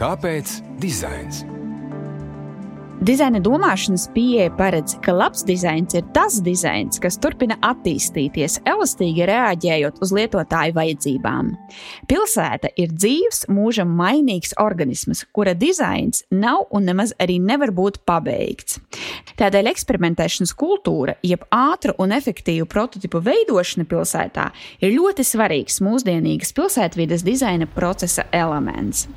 Kāpēc dizains? Dizaina domāšanas pieeja paredz, ka labs dizains ir tas dizains, kas turpina attīstīties, elastīgi reaģējot uz lietotāju vajadzībām. Pilsēta ir dzīves, mūžam mainīgs organisms, kura dizains nav un nemaz arī nevar būt pabeigts. Tādēļ eksperimentēšanas kultūra, jeb ātra un efektīva prototipu veidošana pilsētā, ir ļoti svarīgs mūsdienīgas pilsētvidas dizaina procesa elements.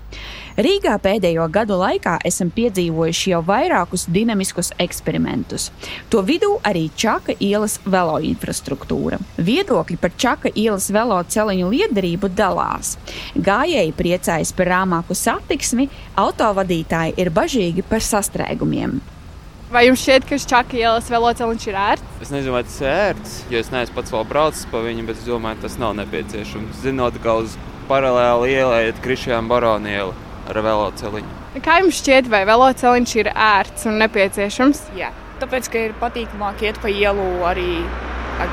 Rīgā pēdējo gadu laikā esam piedzīvojuši jau vairākus dinamiskus eksperimentus. To vidū arī Čaka ielas velo infrastruktūra. Viedokļi par Čaka ielas velo celiņu liederību dalās. Gājēji priecājas par rāmāku satiksmi, autovadītāji ir bažīgi par sastrēgumiem. Vai jums šķiet, ka Čaka ielas velosipēds ir ērts? Es nezinu, vai tas ir ērts, jo es neesmu pats vēl braucis pa viņu, bet es domāju, tas nav nepieciešams. Zinot, ka uz paralēli ielai ir Krišjāna Barona iela ar velosipēdu. Kā jums šķiet, vai velosipēds ir ērts un nepieciešams? Jā, tāpēc, ka ir patīkamāk iet pa ielu arī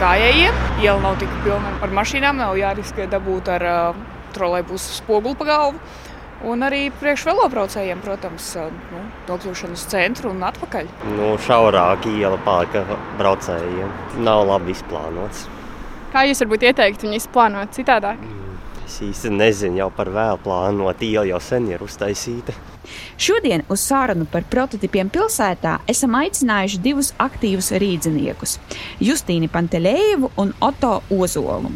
gājējiem. Iela nav tik pilna ar mašīnām, nav jāriskē dabūt ar uh, trolēļbusu spoguli pa galvu. Un arī priekšvelobraucējiem, protams, nu, nokļūšana uz centru un atpakaļ. Nu, šaurāk iela palika braucējiem. Nav labi izplānots. Kā jūs varbūt ieteiktu viņu izplānot citādāk? Es īsti nezinu, jau par vēlu plānot. Iela jau sen ir uztaisīta. Šodien uz sarunu par prototipiem pilsētā esam aicinājuši divus aktīvus rīdziniekus - Justīnu Pantelējevu un Oto Ozolu.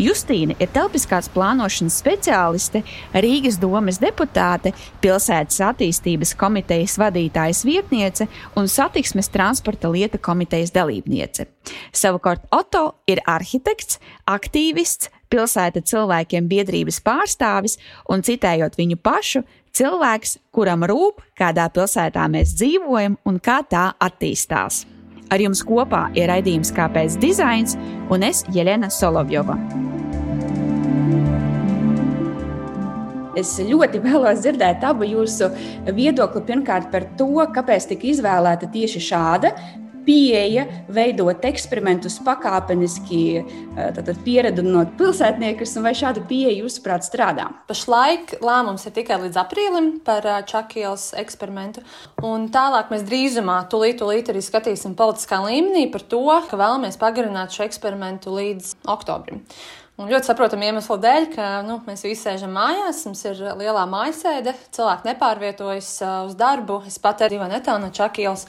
Justīna ir telpiskās plānošanas speciāliste, Rīgas domes deputāte, pilsētas attīstības komitejas vadītājas vietniece un satiksmes transporta lieta komitejas dalībniece. Savukārt Oto ir arhitekts, aktīvists, pilsēta cilvēkiem biedrības pārstāvis un, citējot viņu pašu, cilvēks, kuram rūp, kādā pilsētā mēs dzīvojam un kā tā attīstās. Ar jums kopā ir raidījums Kāpēc dizains un es Jelena Solovjova. Es ļoti vēlos dzirdēt abu jūsu viedokli. Pirmkārt, par to, kāpēc tika izvēlēta tieši šāda pieeja, veidot eksperimentus pakāpeniski, eh, pieredzinot pilsētniekus, vai šāda pieeja, jūsuprāt, strādā? Pašlaik lēmums ir tikai līdz aprīlim par eh, Čakielas eksperimentu, un tālāk mēs drīzumā tūlīt, tūlīt arī skatīsim politiskā līmenī par to, ka vēlamies pagarināt šo eksperimentu līdz oktobrim. Un ļoti saprotamu iemeslu dēļ, ka nu, mēs visi sēžam mājās, mums ir lielā mājasēde, cilvēki nepārvietojas eh, uz darbu. Es pat arī dzīvoju netālu no Čakielas.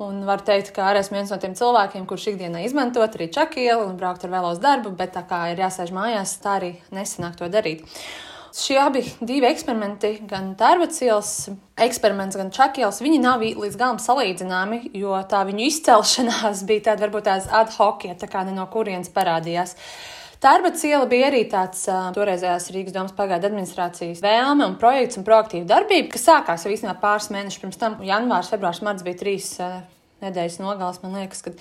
Un var teikt, ka arī esmu viens no tiem cilvēkiem, kurš ikdienā izmantot arī čakielu un braukt ar vēlos darbu, bet tā kā ir jāsēž mājās, tā arī nesanāk to darīt. Šie abi eksperimenti, gan Tērbacīls eksperiments, gan Čakielas, viņi nav līdz galam salīdzināmi, jo tā viņu izcelšanās bija tāda varbūt tās ad hoc, ja tā kā ne no kurienes parādījās. Tērbats iela bija arī tāds toreizējās Rīgas domas pagaidu administrācijas vēlme un projekts un proaktīva darbība, kas sākās jau īstenībā pāris mēnešus pirms tam. Janvārs, februārs, marts bija trīs nedēļas nogales, man liekas, kad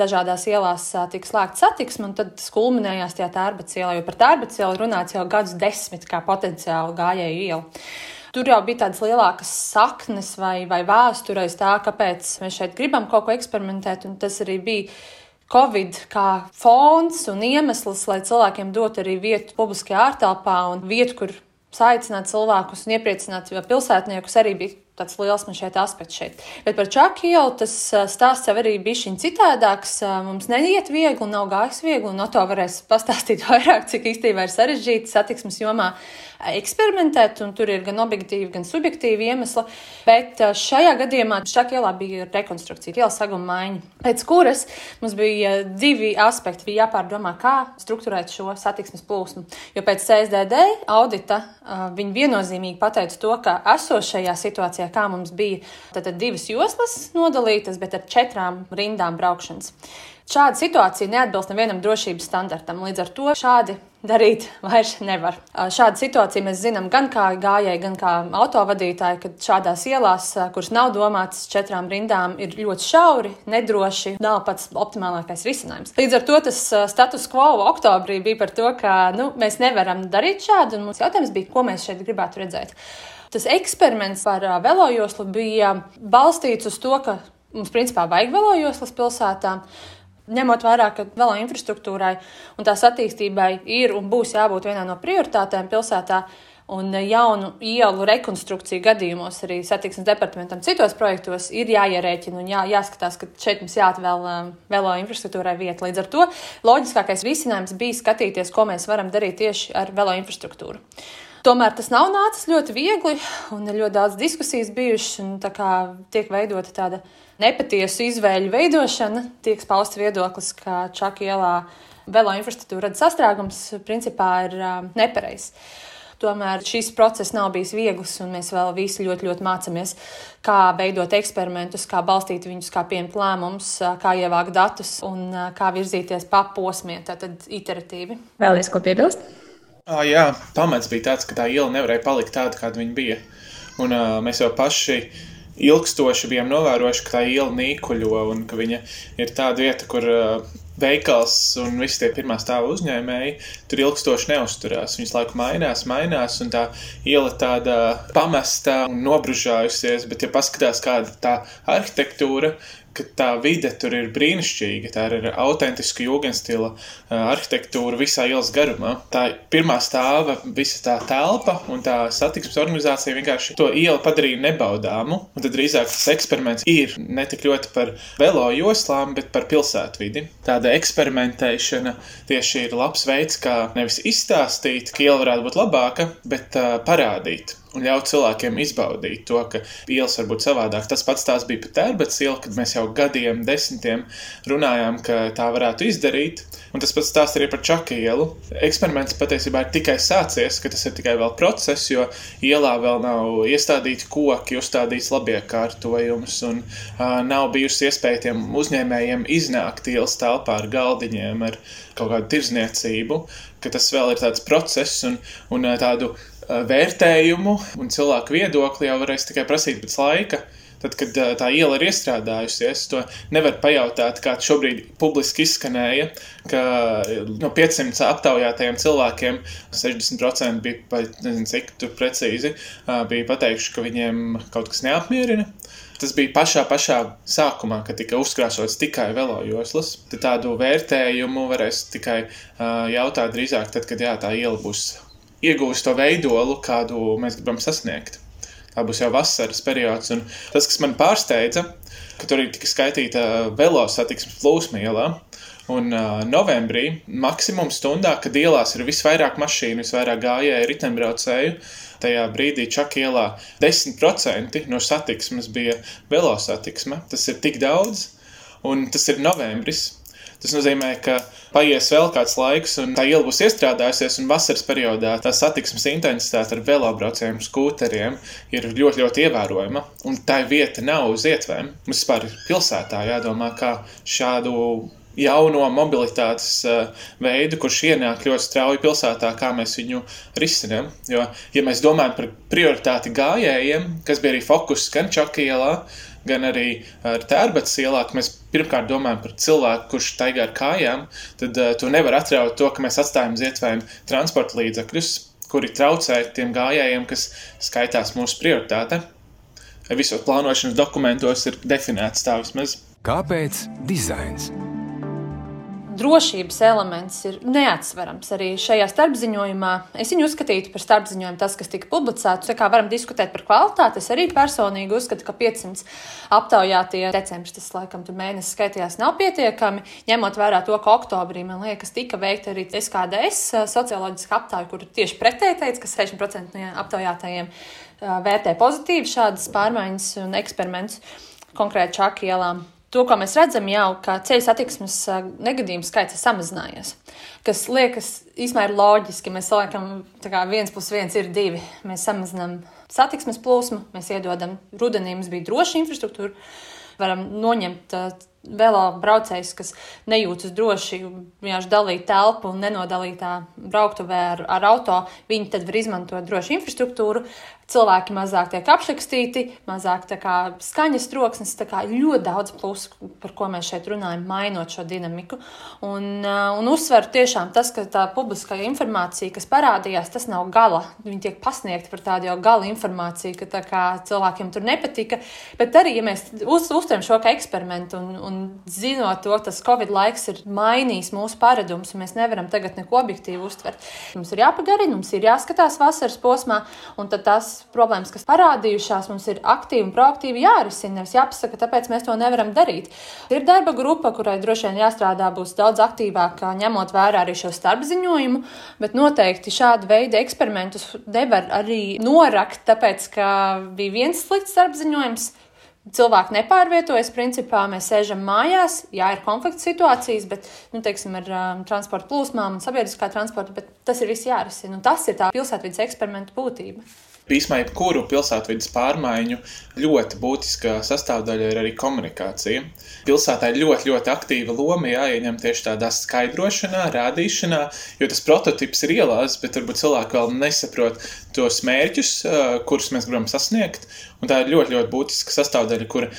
dažādās ielās tika slēgta satiksme, un tad tas kulminējās tajā tērbats ielā, jo par tērbats ielu runāts jau gadus desmit kā potenciāli gājēju ielu. Tur jau bija tādas lielākas saknes vai, vai vēstures tā, kāpēc mēs šeit gribam kaut ko eksperimentēt, un tas arī bija Covid kā fons un iemesls, lai cilvēkiem dotu arī vietu publiskajā ārtelpā un vietu, kur saicināt cilvēkus un iepriecināt pilsētniekus, arī bija tāds liels man šeit aspekts šeit. Bet par Čaku jau tas stāsts jau arī bija šī citādāks. Mums neiet viegli, nav gājis viegli, un no to varēs pastāstīt vairāk, cik īstenībā ir sarežģīti satiksmes jomā eksperimentēt, un tur ir gan objektīvi, gan subjektīvi iemesli. Bet šajā gadījumā Šakielā bija rekonstrukcija, iela saguma maiņa, pēc kuras mums bija divi aspekti. Bija jāpārdomā, kā strukturēt šo satiksmes plūsmu. Jo pēc CSDD audita viņi viennozīmīgi pateica to, ka esošajā situācijā, kā mums bija tad divas joslas nodalītas, bet ar četrām rindām braukšanas. Šāda situācija neatbilst nevienam drošības standartam. Līdz ar to šādi darīt vairs nevar. Šādu situāciju mēs zinām gan kā gājēji, gan kā autovadītāji, kad šādās ielās, kuras nav domātas četrām rindām, ir ļoti šauri, nedroši, nav pats optimālākais risinājums. Līdz ar to tas status quo oktobrī bija par to, ka nu, mēs nevaram darīt šādu, un mums jautājums bija, ko mēs šeit gribētu redzēt. Tas eksperiments par velojoslu bija balstīts uz to, ka mums principā vajag velojoslas pilsētām. Ņemot vērā, ka vēl infrastruktūrai un tās attīstībai ir un būs jābūt vienai no prioritātēm pilsētā, Un jaunu ielu rekonstrukciju gadījumos arī satiksmes departamentam citos projektos ir jāierēķina un jā, jāskatās, ka šeit mums jāatvēl velo infrastruktūrai vieta. Līdz ar to loģiskākais risinājums bija skatīties, ko mēs varam darīt tieši ar velo infrastruktūru. Tomēr tas nav nācis ļoti viegli, un ir ļoti daudz diskusijas bijušas. Tiek veidota tāda nepatiesu izvēļu veidošana, tiek pausts viedoklis, ka Čakā ielā velo infrastruktūra sastrēgums, principā ir nepareizs. Tomēr šis process nav bijis viegls, un mēs vēl visi ļoti, ļoti mācāmies, kā veidot eksperimentus, kā balstīt viņus, kā pieņemt lēmumus, kā ievākt datus un kā virzīties pa posmiem, tātad iteratīvi. Vēlēs ko piebilst? Ah, jā, pamats bija tāds, ka tā iela nevarēja palikt tāda, kāda viņa bija. Un uh, mēs jau paši ilgstoši bijām novērojuši, ka tā iela nīkuļo un ka viņa ir tāda vieta, kur uh, veikals un visi tie pirmā stāva uzņēmēji tur ilgstoši neusturās. Viņas laiku mainās, mainās, un tā iela tāda pamesta un nobružājusies, bet ja paskatās kāda tā arhitektūra, ka tā vide tur ir brīnišķīga. Tā ir autentiska jūgenstila arhitektūra visā ielas garumā. Tā pirmā stāva, visa tā telpa un tā satiksmes organizācija vienkārši to ielu padarīja nebaudāmu. Un tad drīzāk tas eksperiments ir ne tik ļoti par velo joslām, bet par pilsētvidi. Tāda eksperimentēšana tieši ir labs veids, kā nevis izstāstīt, ka iela varētu būt labāka, bet uh, parādīt un ļaut cilvēkiem izbaudīt to, ka ielas var būt savādāk. Tas pats tās bija pat tērbats iela, kad mēs jau gadiem, desmitiem runājām, ka tā varētu izdarīt. Un tas pats stāsts arī par čaku ielu. Eksperiments patiesībā ir tikai sācies, ka tas ir tikai vēl process, jo ielā vēl nav iestādīti koki, uzstādīts labiekārtojums, un uh, nav bijusi iespēja tiem uzņēmējiem iznākt ielas telpā ar galdiņiem, ar kaut kādu tirzniecību, ka tas vēl ir tāds process un, un tādu vērtējumu un cilvēku viedokli jau varēs tikai prasīt pēc laika. Tad, kad tā iela ir iestrādājusies, to nevar pajautāt, kā šobrīd publiski izskanēja, ka no 500 aptaujātajiem cilvēkiem 60% bija, vai nezinu, cik tur precīzi, bija pateikuši, ka viņiem kaut kas neapmierina. Tas bija pašā, pašā sākumā, kad tika uzkrāsots tikai velojoslas. Tad tādu vērtējumu varēs tikai uh, jautāt drīzāk tad, kad jā, tā iela būs iegūst to veidolu, kādu mēs gribam sasniegt. Tā būs jau vasaras periods, un tas, kas man pārsteidza, ka tur ir tika skaitīta velosatiksmes plūsma ielā. Un uh, novembrī, maksimums stundā, kad ielās ir visvairāk mašīnu, visvairāk gājēju, riteņbraucēju, tajā brīdī Čakielā 10% no satiksmes bija velosatiksme. Tas ir tik daudz, un tas ir novembris. Tas nozīmē, ka paies vēl kāds laiks, un tā iela būs iestrādājusies, un vasaras periodā tā satiksmes intensitāte ar velobraucējiem, skūteriem ir ļoti, ļoti ievērojama. Un tā vieta nav uz ietvēm. Mums vispār ir pilsētā jādomā, kā šādu jauno mobilitātes uh, veidu, kurš ienāk ļoti strauji pilsētā, kā mēs viņu risinām. Jo, ja mēs domājam par prioritāti gājējiem, kas bija arī fokus gan Čakielā, gan arī ar tērbatas ielā, ka mēs pirmkārt domājam par cilvēku, kurš staigā ar kājām, tad uh, to nevar atraut to, ka mēs atstājam zietvēm transporta līdzekļus, kuri traucē tiem gājējiem, kas skaitās mūsu prioritāte. Visos plānošanas dokumentos ir definēts tā vismaz. Kāpēc dizains? Drošības elements ir neatsverams arī šajā starpziņojumā. Es viņu uzskatītu par starpziņojumu, tas, kas tika publicēts. Tā kā varam diskutēt par kvalitāti, es arī personīgi uzskatu, ka 500 aptaujātie decembris, tas laikam tur mēnesis skaitījās, nav pietiekami. Ņemot vērā to, ka oktobrī, man liekas, tika veikta arī SKDS socioloģiska aptauja, kur tieši pretēji teica, ka 60% no aptaujātajiem vērtē pozitīvi šādas pārmaiņas un eksperimentus konkrēti čaku ielām to, ko mēs redzam, jau ka ceļu satiksmes negadījumu skaits ir samazinājies. Kas liekas, īstenībā ir loģiski. Mēs saliekam, ka viens plus viens ir divi. Mēs samazinām satiksmes plūsmu, mēs iedodam rudenī, mums bija droša infrastruktūra. Varam noņemt velo braucējs, kas nejūtas droši, vienkārši dalīt telpu un nenodalītā brauktuvē ar, ar auto, viņi tad var izmantot drošu infrastruktūru. Cilvēki mazāk tiek apšakstīti, mazāk kā, skaņas troksnis. Kā, ļoti daudz plusu, par ko mēs šeit runājam, mainot šo dinamiku. Un, uh, un uzsveru tiešām tas, ka tā publiskā informācija, kas parādījās, tas nav gala. Viņi tiek pasniegti par tādu jau gala informāciju, ka kā, cilvēkiem tur nepatika. Bet arī, ja mēs uz, uztveram šo eksperimentu un, un zinot to, tas Covid laiks ir mainījis mūsu paradumus, un mēs nevaram tagad neko objektīvi uztvert. Mums ir jāpagarina, mums ir jāskatās vasaras posmā, un tad tās problēmas, kas parādījušās, mums ir aktīvi un proaktīvi jārisina. Nevis jāpasaka, tāpēc mēs to nevaram darīt. Ir darba grupa, kurai droši vien jāstrādā būs daudz aktīvāk, ņemot vērā arī šo starpziņojumu, bet noteikti šādu veidu eksperimentus nevar arī norakt, tāpēc ka bija viens slikts starpziņojums. Cilvēki nepārvietojas, principā mēs sēžam mājās, jā, ir konflikta situācijas, bet, nu, teiksim, ar um, transporta plūsmām un sabiedriskā transporta, bet tas ir viss jārisina. Tas ir tā pilsētvidas eksperimenta būtība. Īsumā, jebkuru pilsētvidas pārmaiņu ļoti būtiska sastāvdaļa ir arī komunikācija. Pilsētā ir ļoti, ļoti aktīva loma jāieņem tieši tādā skaidrošanā, rādīšanā, jo tas prototyps ir ielās, bet varbūt cilvēki vēl nesaprot tos mērķus, kurus mēs gribam sasniegt. Un tā ir ļoti, ļoti būtiska sastāvdaļa, kur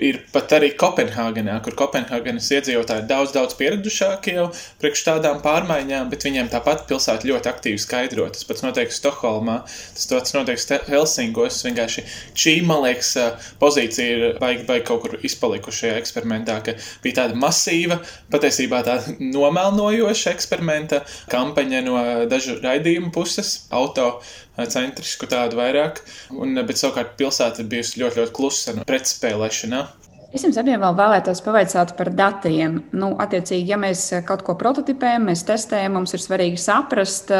ir pat arī Kopenhāgenā, kur Kopenhāgenes iedzīvotāji ir daudz, daudz pieradušāki jau priekš tādām pārmaiņām, bet viņiem tāpat pilsēta ļoti aktīvi skaidro. Tas pats notiek Stokholmā, tas pats notiek Helsingos. Vienkārši šī, man liekas, pozīcija ir baigi, baigi kaut kur izpalikuši šajā eksperimentā, ka bija tāda masīva, patiesībā tāda nomelnojoša eksperimenta kampaņa no dažu raidījumu puses, auto centrisku tādu vairāk, un, bet savukārt pilsēta ir bijusi ļoti, ļoti klusa no pretspēlēšanā. Es jums abiem vēl vēlētos pavaicāt par datiem. Nu, attiecīgi, ja mēs kaut ko prototipējam, mēs testējam, mums ir svarīgi saprast,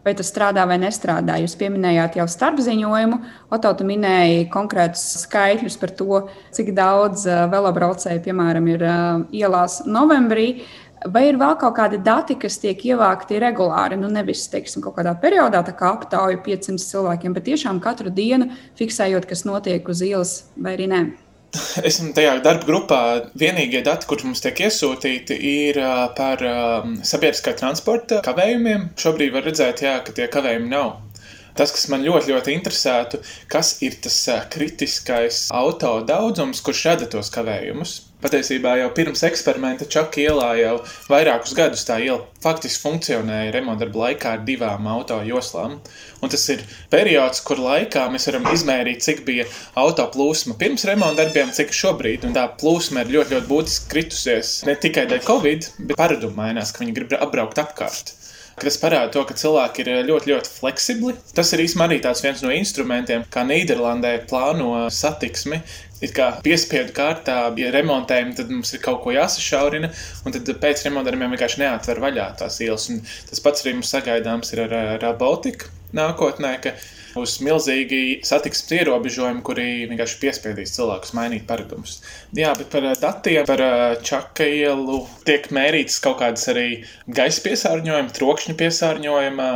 vai tas strādā vai nestrādā. Jūs pieminējāt jau starpziņojumu, Otauta minēja konkrētus skaitļus par to, cik daudz velobraucēju, piemēram, ir ielās novembrī. Vai ir vēl kaut kādi dati, kas tiek ievākti regulāri? Nu, nevis teiksim, kaut kādā periodā, tā kā aptauja 500 cilvēkiem, bet tiešām katru dienu fiksējot, kas notiek uz ielas vai arī nē. Esmu tajā darba grupā. Vienīgie dati, kurus mums tiek iesūtīti, ir par sabiedriskā transporta kavējumiem. Šobrīd var redzēt, jā, ka tie kavējumi nav. Tas, kas man ļoti, ļoti interesētu, kas ir tas kritiskais auto daudzums, kurš rada tos kavējumus. Patiesībā jau pirms eksperimenta Čaka ielā jau vairākus gadus tā iela faktiski funkcionēja remontdarba laikā ar divām auto joslām. Un tas ir periods, kur laikā mēs varam izmērīt, cik bija auto plūsma pirms remontdarbiem, cik šobrīd. Un tā plūsma ir ļoti, ļoti būtiski kritusies ne tikai dēļ Covid, bet paradumi mainās, ka viņi grib apbraukt apkārt kas parāda to, ka cilvēki ir ļoti, ļoti fleksibli. Tas ir īstenībā arī viens no instrumentiem, kā Nīderlandē plāno satiksmi, it kā piespiedu kārtā, ja remontējam, tad mums ir kaut ko jāsašaurina, un tad pēc remontiem vienkārši neatver vaļā tās ielas. Un tas pats arī mums sagaidāms ir ar, Baltiku nākotnē, ka būs milzīgi satiksmes ierobežojumi, kuri vienkārši piespiedīs cilvēkus mainīt paradumus. Jā, bet par datiem, par čaka ielu tiek mērītas kaut kādas arī gaisa piesārņojuma, trokšņa piesārņojuma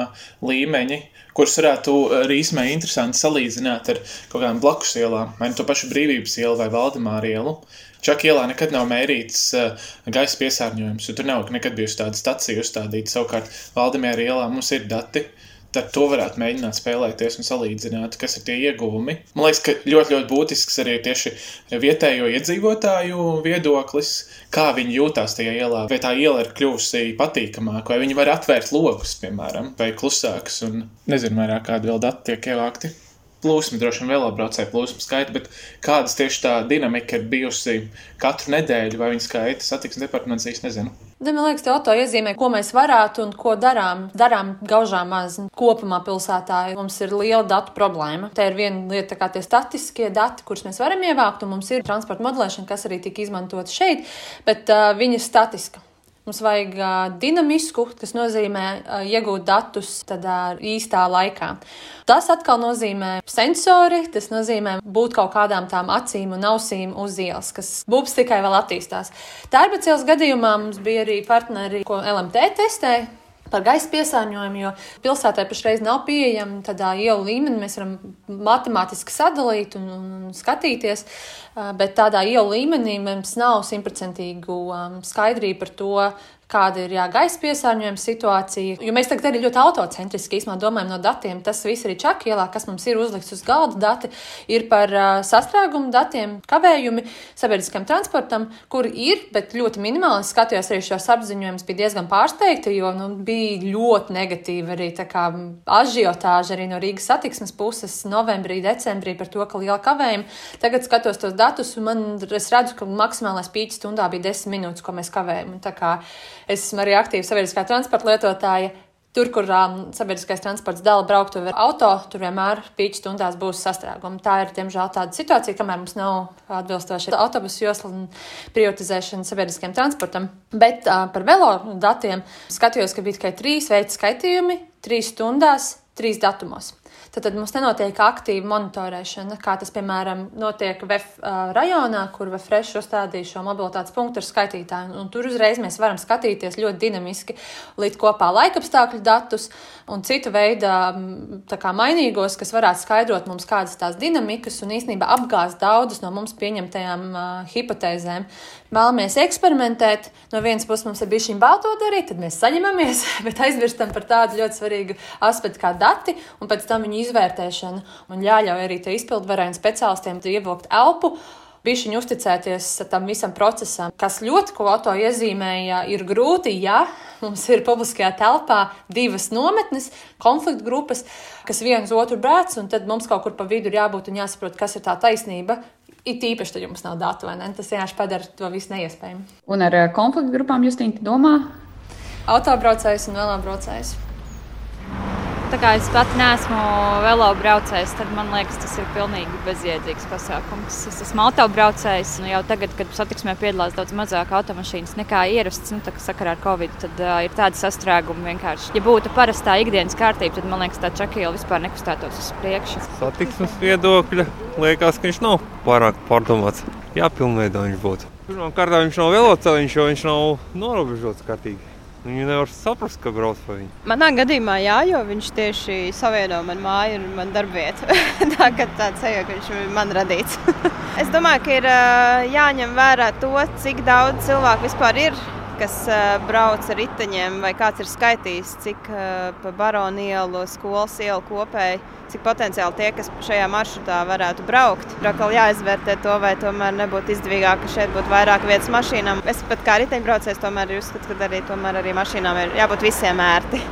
līmeņi kurus varētu īsumā interesanti salīdzināt ar kaut kādām blakus ielām, vai nu to pašu brīvības ielu vai Valdemāra ielu. Čakā ielā nekad nav mērīts uh, gaisa piesārņojums, jo tur nav nekad bijusi tāda stacija uzstādīta. Savukārt Valdemāra ielā mums ir dati, uh, Tad to varētu mēģināt spēlēties un salīdzināt, kas ir tie ieguvumi. Man liekas, ka ļoti, ļoti būtisks arī tieši vietējo iedzīvotāju viedoklis, kā viņi jūtās tajā ielā. Vai tā iela ir kļuvusi patīkamāka, vai viņi var atvērt logus, piemēram, vai klusāks, un nezinu, vairāk kādi vēl dati tiek ievākti plūsma, droši vien velobraucēju plūsmu skaita, bet kādas tieši tā dinamika ir bijusi katru nedēļu, vai viņa skaita satiksmes departaments īsti nezinu. De, man liekas, tas iezīmē, ko mēs varētu un ko darām. Darām gaužām maz kopumā pilsētā. Mums ir liela datu problēma. Te ir viena lieta, kā tie statistiskie dati, kurus mēs varam ievākt, un mums ir transporta modelēšana, kas arī tika izmantota šeit, bet uh, viņa ir statiska. Mums vajag uh, dinamisku, kas nozīmē uh, iegūt datus tādā īstā laikā. Tas atkal nozīmē sensori, tas nozīmē būt kaut kādām tām acīm un ausīm uz ielas, kas būs tikai vēl attīstās. Tērbacielas gadījumā mums bija arī partneri, ko LMT testēja par gaisa piesārņojumu, jo pilsētā pašreiz nav pieejama tādā ielu līmenī. Mēs varam matemātiski sadalīt un, un skatīties, bet tādā ielu līmenī mums nav simtprocentīgu skaidrību par to, kāda ir jā, gaisa piesārņojuma situācija. Jo mēs tagad arī ļoti autocentriski domājam no datiem. Tas viss arī čakielā, kas mums ir uzlikts uz galda, dati ir par uh, sastrēgumu datiem, kavējumi sabiedriskam transportam, kur ir, bet ļoti minimāli. Skatījos arī šos apziņojumus, bija diezgan pārsteigta, jo nu, bija ļoti negatīva arī ažiotāža arī no Rīgas satiksmes puses novembrī, decembrī par to, ka liela kavējuma. Tagad skatos tos datus, un man, es redzu, ka maksimālais pīķis stundā bija 10 minūtes, ko mēs kavējam. Un kā es esmu arī aktīva sabiedriskā transporta lietotāja, Tur, kur um, sabiedriskais transports dala brauktuvi ar auto, tur vienmēr pīķis stundās būs sastrēgumi. Tā ir, diemžēl, tāda situācija, kamēr mums nav atbilstoša autobusu josla un prioritizēšana sabiedriskiem transportam. Bet uh, par velo datiem skatījos, ka bija tikai trīs veids skaitījumi, trīs stundās, trīs datumos tad, tad mums nenotiek aktīva monitorēšana, kā tas, piemēram, notiek VF uh, rajonā, kur VFresh uzstādīja šo mobilitātes punktu ar skaitītāju. Un, tur uzreiz mēs varam skatīties ļoti dinamiski, līdz kopā laikapstākļu datus un citu veidu mainīgos, kas varētu skaidrot mums kādas tās dinamikas un īstenībā apgāzt daudzas no mums pieņemtajām uh, hipotēzēm. Vēlamies eksperimentēt. No vienas puses mums ir bijis šī balto darīt, tad mēs saņemamies, bet aizmirstam par tādu ļoti svarīgu aspektu kā dati un pēc tam viņu izvērtēšanu. Man jāļauj arī izpildvarēm speciālistiem ievilkt elpu bišķiņu uzticēties tam visam procesam, kas ļoti ko auto iezīmēja, ir grūti, ja mums ir publiskajā telpā divas nometnes, konflikta grupas, kas viens otru brēc, un tad mums kaut kur pa vidu ir jābūt un jāsaprot, kas ir tā taisnība. It īpaši, tad jums nav datu, vai ne? Tas vienkārši padara to visu neiespējamu. Un ar eh, konflikta grupām jūs domājat? Autobraucējs un vēlābraucējs tā kā es pat neesmu velo braucējs, tad man liekas, tas ir pilnīgi bezjēdzīgs pasākums. Es esmu autobraucējs, nu jau tagad, kad satiksmē piedalās daudz mazāk automašīnas nekā ierasts, nu, tā, sakarā ar Covid, tad uh, ir tādi sastrēgumi vienkārši. Ja būtu parastā ikdienas kārtība, tad man liekas, tā čakīla vispār nekustētos uz priekšu. Satiksmes viedokļa liekas, ka viņš nav pārāk pārdomāts. Jāpilnveido viņš būtu. Pirmkārt, viņš nav veloceliņš, jo viņš nav norobežots kārtīgi. Viņi nevar saprast, ka brauc pa viņu. Manā gadījumā jā, jo viņš tieši savieno manu māju un manu darbvietu. tā kā tāds ka viņš man radīts. es domāju, ka ir jāņem vērā to, cik daudz cilvēku vispār ir kas uh, brauc ar riteņiem, vai kāds ir skaitījis, cik uh, pa baronu ielu, skolas ielu kopēji, cik potenciāli tie, kas šajā maršrutā varētu braukt. Ir atkal jāizvērtē to, vai tomēr nebūtu izdevīgāk, ka šeit būtu vairāk vietas mašīnām. Es pat kā riteņbraucējs tomēr uzskatu, ka arī, arī mašīnām ir jābūt visiem ērti.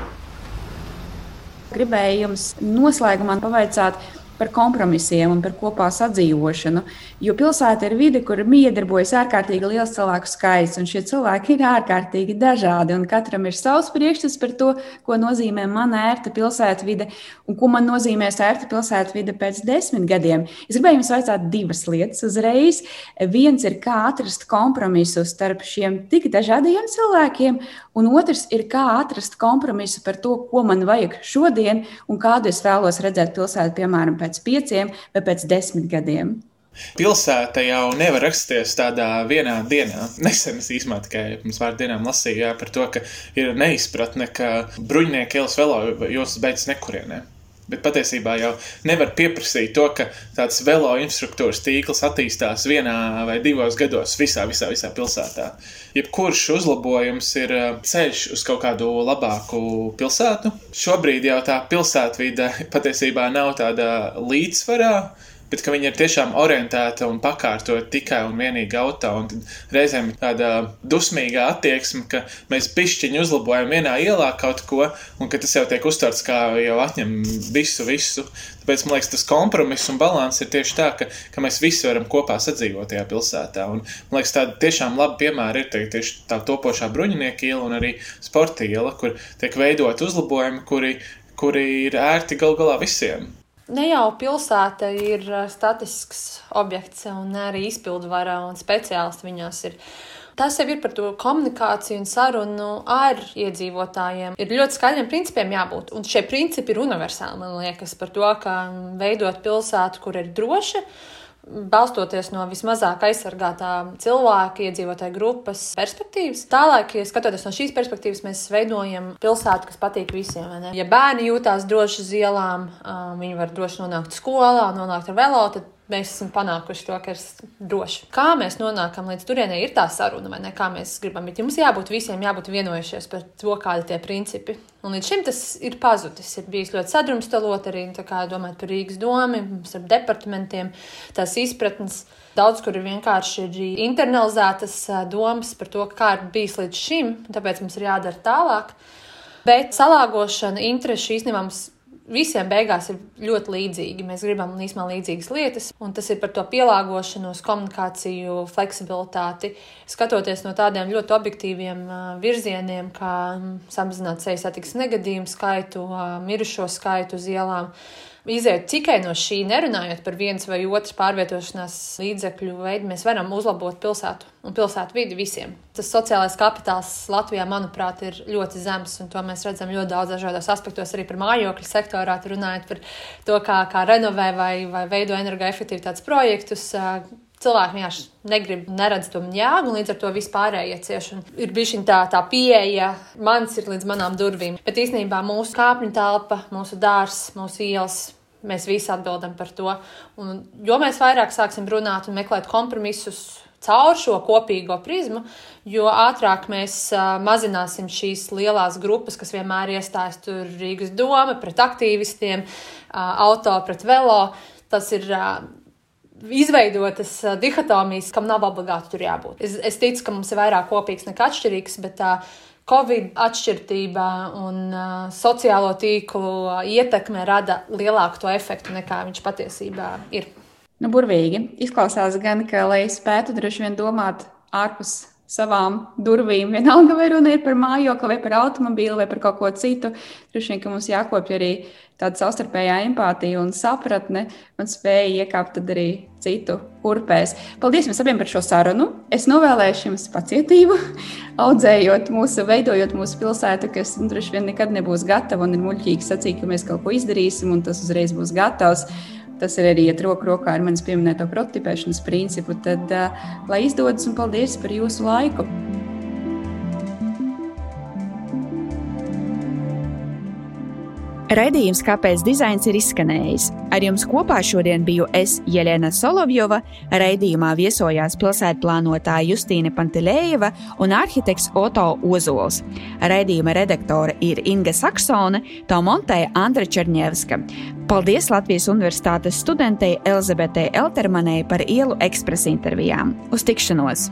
Gribēju jums noslēgumā pavaicāt, par kompromisiem un par kopā sadzīvošanu. Jo pilsēta ir vide, kur miedarbojas ārkārtīgi liels cilvēku skaits, un šie cilvēki ir ārkārtīgi dažādi. Katram ir savs priekšstats par to, ko nozīmē mana ērta pilsētvide un ko man nozīmēs ērta pilsētvide pēc desmit gadiem. Es gribēju jums vaicāt divas lietas uzreiz. Viens ir, kā atrast kompromisu starp šiem tik dažādiem cilvēkiem, un otrs ir, kā atrast kompromisu par to, ko man vajag šodien un kādu es vēlos redzēt pilsētu, piemēram, pēc pieciem vai pēc desmit gadiem. Pilsēta jau nevar rasties tādā vienā dienā. Nesen es īstenībā tikai pirms pāris dienām lasīju jā, par to, ka ir neizpratne, ka bruņinieki ielas vēl jostas beidzas nekurienē. Bet patiesībā jau nevar pieprasīt to, ka tāds velo infrastruktūras tīkls attīstās vienā vai divos gados visā, visā, visā pilsētā. Jebkurš uzlabojums ir eh, ceļš uz kaut kādu labāku pilsētu. Šobrīd jau tā pilsētvide patiesībā nav tāda līdzsvarā bet ka viņi ir tiešām orientēti un pakārtoti tikai un vienīgi auto. Un reizēm tāda dusmīga attieksme, ka mēs pišķiņu uzlabojam vienā ielā kaut ko, un ka tas jau tiek uztverts kā jau atņem visu, visu. Tāpēc man liekas, tas kompromiss un līdzsvars ir tieši tā, ka, ka mēs visi varam kopā sadzīvot tajā pilsētā. Un, man liekas, tāda tiešām laba piemēra ir tieši tā topošā bruņinieka iela un arī sporta iela, kur tiek veidot uzlabojumi, kuri, kuri ir ērti gal galā visiem. Ne jau pilsēta ir statisks objekts, un arī izpildvara un speciālisti viņās ir. Tas jau ir par to komunikāciju un sarunu ar iedzīvotājiem. Ir ļoti skaidriem principiem jābūt. Un šie principi ir universāli, man liekas, par to, kā veidot pilsētu, kur ir droša balstoties no vismazāk aizsargātā cilvēka, iedzīvotāja grupas perspektīvas. Tālāk, ja skatoties no šīs perspektīvas, mēs veidojam pilsētu, kas patīk visiem. Ja bērni jūtās droši uz ielām, viņi var droši nonākt skolā, nonākt ar velo, tad mēs esam panākuši to, ka ir droši. Kā mēs nonākam līdz turienei, ir tā saruna, vai ne? Kā mēs gribam. Bet mums jābūt visiem, jābūt vienojušies par to, kādi tie principi. Un līdz šim tas ir pazudis. Ir bijis ļoti sadrumstalot arī domājot par Rīgas domu, starp departamentiem, tās izpratnes. Daudz kur ir vienkārši ir internalizētas domas par to, kā ir bijis līdz šim, tāpēc mums ir jādara tālāk. Bet salāgošana, interesi īstenībā mums visiem beigās ir ļoti līdzīgi. Mēs gribam īstenībā līdzīgas lietas, un tas ir par to pielāgošanos, komunikāciju, fleksibilitāti. Skatoties no tādiem ļoti objektīviem virzieniem, kā samazināt sejas satiksmes negadījumu skaitu, mirušo skaitu uz ielām iziet tikai no šī, nerunājot par viens vai otru pārvietošanās līdzekļu veidu, mēs varam uzlabot pilsētu un pilsētu vidi visiem. Tas sociālais kapitāls Latvijā, manuprāt, ir ļoti zems, un to mēs redzam ļoti daudz dažādos aspektos, arī par mājokļu sektorā, runājot par to, kā, kā renovē vai, vai veido energoefektivitātes projektus cilvēki vienkārši negrib, neredz to jēgu, un līdz ar to vispārējie cieši. Ir bijusi tā, tā pieeja, mans ir līdz manām durvīm. Bet īstenībā mūsu kāpņu telpa, mūsu dārzs, mūsu ielas. Mēs visi atbildam par to. Un, jo mēs vairāk sāksim runāt un meklēt kompromisus caur šo kopīgo prizmu, jo ātrāk mēs mazināsim šīs lielās grupas, kas vienmēr iestājas tur Rīgas doma pret aktīvistiem, auto pret velo. Tas ir izveidotas dihotomijas, kam nav obligāti tur jābūt. Es, es ticu, ka mums ir vairāk kopīgs nekā atšķirīgs, bet tā Covid atšķirība un uh, sociālo tīklu ietekme rada lielāku to efektu nekā viņš patiesībā ir. Nu, burvīgi. Izklausās gan, ka, lai spētu droši vien domāt ārpus savām durvīm. Vienalga, vai runa ir par mājokli, vai par automobīlu, vai par kaut ko citu. Droši vien, ka mums jākopja arī tāda savstarpējā empātija un sapratne un spēja iekāpt arī citu urpēs. Paldies jums abiem par šo sarunu. Es novēlēšu jums pacietību, audzējot mūsu, veidojot mūsu pilsētu, kas nu, droši vien nekad nebūs gatava un ir muļķīgi sacīt, ka mēs kaut ko izdarīsim un tas uzreiz būs gatavs tas ir arī iet roku rokā ar manis pieminēto prototipēšanas principu, tad lai izdodas un paldies par jūsu laiku! Raidījums, kāpēc dizains ir izskanējis. Ar jums kopā šodien biju es, Jelena Solovjova. Raidījumā viesojās pilsētplānotāja Justīna Pantelējeva un arhitekts Oto Ozols. Raidījuma redaktore ir Inga Saksone, to montēja Andra Černievska. Paldies Latvijas Universitātes studentei Elizabetei Eltermanai par ielu ekspresa intervijām. Uz tikšanos!